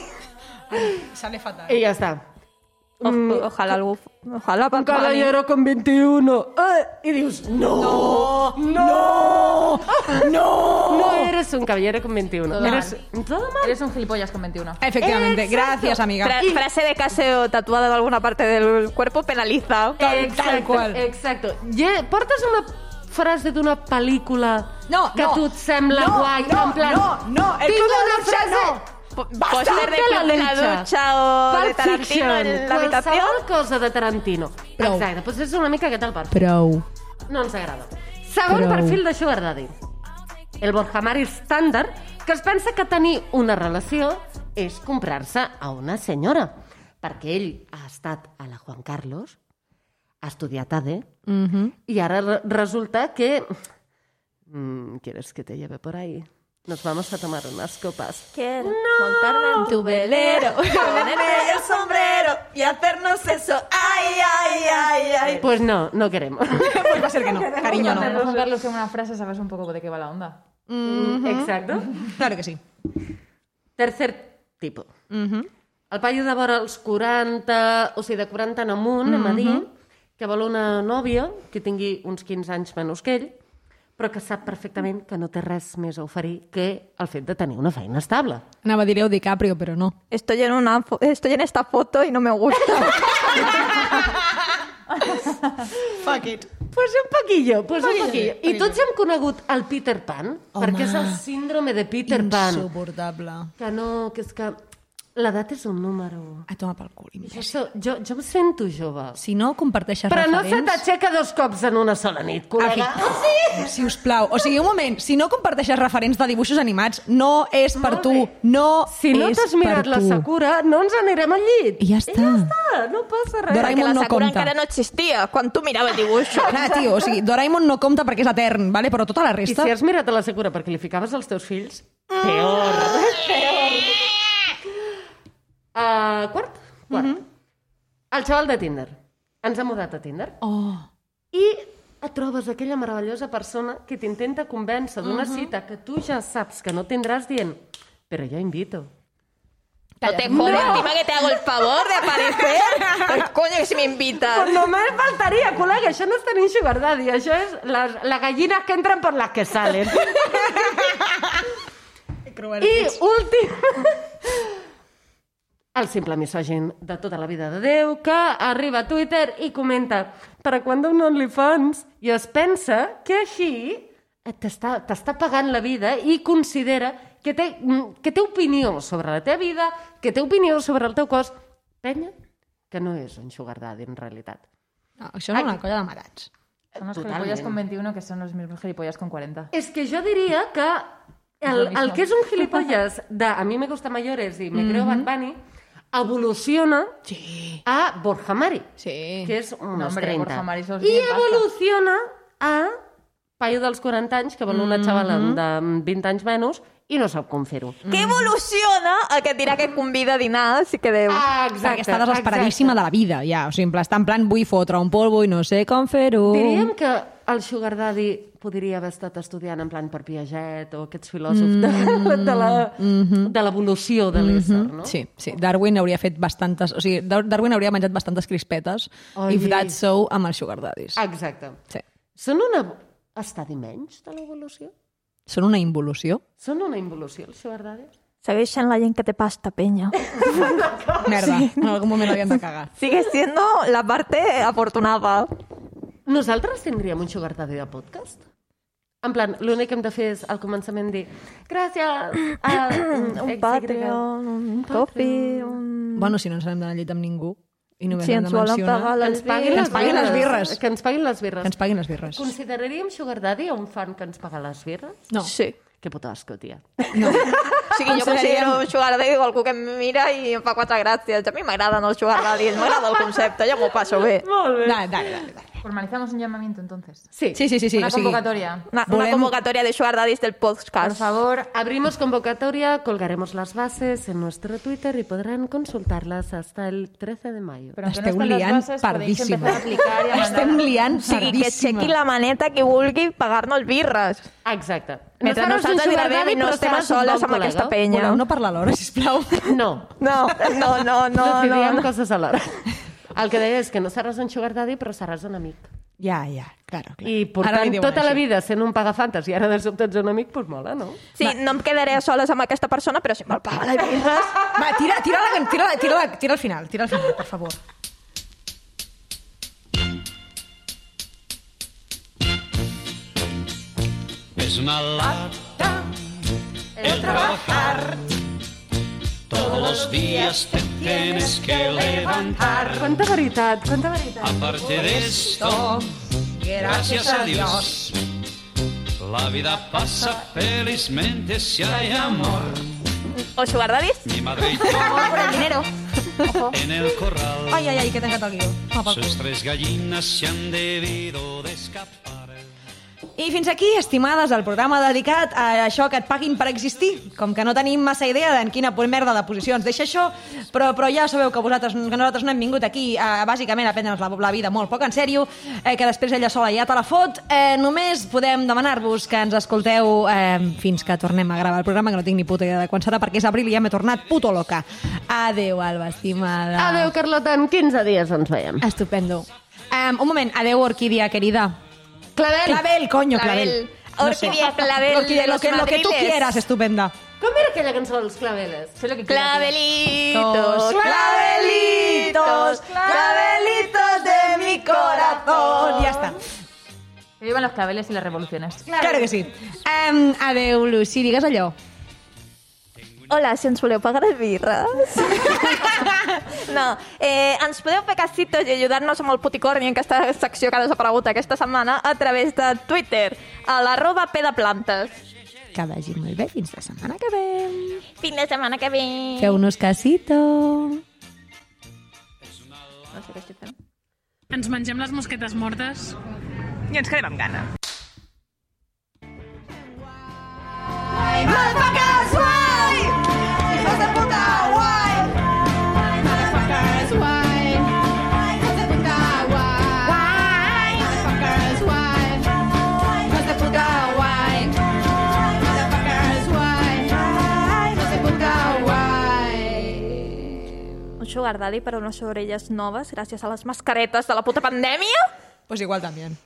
Sale fatal. i ja està. O, ojalà algú... Ojalà Un Bad Bunny. caballero con 21. Eh, I dius, no, no, [laughs] no, no eres un caballero con 21. Todo Eres todo mal. Eres un gilipollas con 21. Efectivamente, Exacto. gracias, amiga. Fra- frase de caseo tatuada en alguna parte del cuerpo penaliza. Exacto, qual. Exacto. Je, portes una frase d'una pel·lícula No, que no. a tu et sembla No, guai, no, en plan... no, no, el tinc de una frase... no. Póster de de la Lucha o de Pulp Tarantino Fiction, en la habitación. Qualsevol cosa de Tarantino. Prou. Exacte, doncs és una mica aquest el perfil. Prou. No ens agrada. Segon Prou. perfil de Sugar Daddy. El Borjamari estàndard que es pensa que tenir una relació és comprar-se a una senyora. Perquè ell ha estat a la Juan Carlos, ha estudiat ADE, y ahora re- resulta que... Mm, ¿Quieres que te lleve por ahí? Nos vamos a tomar unas copas. Quiero montarme en tu velero, ponerte [laughs] el sombrero y hacernos eso. Ay, ay, ay, ay. Pues no, no queremos. [laughs] Pues va a ser que no, cariño, no. Juan Carlos en una frase sabes un poco de qué va la onda. Exacto. Claro que sí. Tercer tipus. El paio de vora els 40, o sigui, de 40 en amunt, anem a dir, que vol una nòvia que tingui uns 15 anys menys que ell, però que sap perfectament que no té res més a oferir que el fet de tenir una feina estable. Anava a dir Leo DiCaprio, però no. Estoy en, una fo- estoy en esta foto y no me gusta. Fuck it. Pues un poquillo, pues un Poquillo. I tots hem conegut el Peter Pan, Home. perquè és el síndrome de Peter Pan. Insuportable. Que no, que és que L'edat és un número. A tomar pel cul, Jo, imbècil. so, jo, jo em sento jove. Si no comparteixes Però no se referents... t'aixeca dos cops en una sola nit, col·lega. Aquí. Si us plau. O sigui, un moment, si no comparteixes referents de dibuixos animats, no és per tu. No Si no t'has mirat la. Sakura, no ens anirem al llit. I ja està. I ja està, no passa res. Doraemon Perquè la no Sakura compta. encara no existia, quan tu miraves dibuixos. Clar, tio, o sigui, Doraemon no compta perquè és etern, vale? però tota la I resta... si has mirat a la Sakura perquè li ficaves als teus fills, peor. peor. Uh, quart? Quart. El xaval de Tinder. Ens ha mudat a Tinder. Oh. I et trobes aquella meravellosa persona que t'intenta convèncer d'una cita que tu ja saps que no tindràs dient però jo invito. No te jodes, encima que te hago el favor de aparecer. Pues coño, que si me invitas. Pues només faltaria, col·lega, això no és tenir sugar daddy, això és les, les gallines que entren per les que salen. [laughs] I últim... El simple misògin de tota la vida de Déu que arriba a Twitter i comenta per a quan d'un OnlyFans i es pensa que així t'està t'està pagant la vida i considera que té, que té opinió sobre la teva vida, que té opinió sobre el teu cos. Penya, que no és un sugar daddy en realitat. No, això és una colla de marats. Son los Totalment. gilipollas con 21 que son los mismos gilipollas con 40. És que jo diria que el, el que és un gilipollas de a mi me gusta mayores i me creo Bad Bunny evoluciona Sí. a Borja Mari, Sí. que és unos No, hombre, 30. Borja Mari, I evoluciona a paio dels 40 anys que vol una xavala Mm-hmm. de 20 anys menys i no sap com fer-ho. Que evoluciona el que et dirà que et convida a dinar, si que Déu. Ah, Perquè està desesperadíssima de la vida, ja. O sigui, en pla, està en plan, vull fotre un polvo i no sé com fer-ho. Diríem que el Sugar Daddy podria haver estat estudiant en plan per Piaget o aquests filòsofs de, [laughs] de la- de l'evolució de l'ésser, no? Sí, sí. Darwin hauria fet bastantes... O sigui, Dar- Darwin hauria menjat bastantes crispetes Oi. if that's so amb els sugar daddies. Exacte. Sí. Són una estadi menys de l'evolució? Són una involució? Són una involució, els sugar daddies? Segueix sent la gent que té pasta, penya. [laughs] Merda, en algun moment hauríem de cagar. Sigue siendo la parte afortunada. Nosaltres tindríem un sugar daddy de podcast? En plan, l'únic que hem de fer és al començament dir gràcies a [clears throat] Un XY. Patreon, un Coffee, un... Bueno, si no ens anem d'anar al llit amb ningú i només Si hem ens de volen mencionar... pagar Que les ens paguin, les, paguin les birres. Que ens paguin les birres. Que ens paguin les birres. Consideraríem sugar daddy a un fan que ens paga les birres? No. Sí. Que puto asco, tia. O sigui, [laughs] jo considero un sugar daddy algú que em mira i em fa quatre gràcies. A mi m'agraden els sugar daddies, m'agrada el concepte, jo m'ho passo bé. Molt bé. Dale, dale, dale. dale. Formalizamos un llamamiento entonces. Sí. Sí, sí, sí. sí Una o convocatoria. Una, una Volem- convocatoria de sugar daddies del podcast. Por favor, Abrimos convocatoria, colgaremos las bases en nuestro Twitter y podrán consultarlas hasta el 13 de mayo. pero aunque no Esteu las liant bases, podéis pardíssima. empezar a aplicar y a [laughs] mandar... Estem liant O sigui, que aixequi la maneta qui vulgui pagar-nos birres. Exacte. Mentre un nosaltres gravem i no estem a soles amb aquesta col·lega. penya. Voleu no parlar alhora, sisplau? No, No, no, no, no, no, no. diem no. coses alhora. El que deia és que no seràs un sugar daddy, però seràs un amic. Ja, ja, claro, claro. I portant tota la així. vida sent un pagafantes i ara de sobte ets un amic, doncs mola, no? Sí, no em quedaré a soles amb aquesta persona, però si vol pagar les birres... Va, tira, tira, la, tira, la, tira, la, tira al final, tira al final, per favor. Es una lata el trabajar. Todos los días te tienes que levantar. Quanta veritat, quanta veritat. Aparte de esto, gracias a Dios, la vida pasa felizmente si hay amor. O sugar daddies? Mi madre y yo [laughs] Por el dinero. en el corral, Ai, ai, ai, que pel cul. sus tres gallinas se han debido de escapar. I fins aquí, estimades, el programa dedicat a això que et paguin per existir. Com que no tenim massa idea d'en quina merda de posició ens deixa això, però, però ja sabeu que vosaltres que nosaltres no hem vingut aquí a, bàsicament a prendre'ns la, la vida molt poc en sèrio, eh, que després ella sola ja te la fot. Eh, només podem demanar-vos que ens escolteu eh, fins que tornem a gravar el programa, que no tinc ni puta idea de quan serà, perquè és abril i ja m'he tornat puto loca. Adeu, Alba, estimada. Adéu, Carlota, en 15 dies ens veiem. Estupendo. Um, un moment, adeu, Orquídia, querida. Clavel! Clavel, coño, Clavel. clavel. Orquídea, clavel Orquídea, de lo los que, lo que tú quieras, estupenda. Com era aquella cançó dels claveles? Sé lo que quiero. Clavelitos, clavelitos, clavelitos de mi corazón. Ya está. Que vivan los claveles y las revoluciones. Claro, que sí. Um, adeu, Lucy, digues allò. Hola, si ens voleu pagar les birres. [laughs] no, eh, ens podeu fer casitos i ajudar-nos amb el puticorni en aquesta secció que ha desaparegut aquesta setmana a través de Twitter, a l'arroba P de plantes. Que vagi molt bé, fins la setmana que ve. Fin de setmana que ve. Feu-nos casito. No sé què estic fent. Ens mengem les mosquetes mortes. I ens quedem amb gana. Motherfuckers, sugar daddy per unes orelles noves gràcies a les mascaretes de la puta pandèmia? Pues igual también.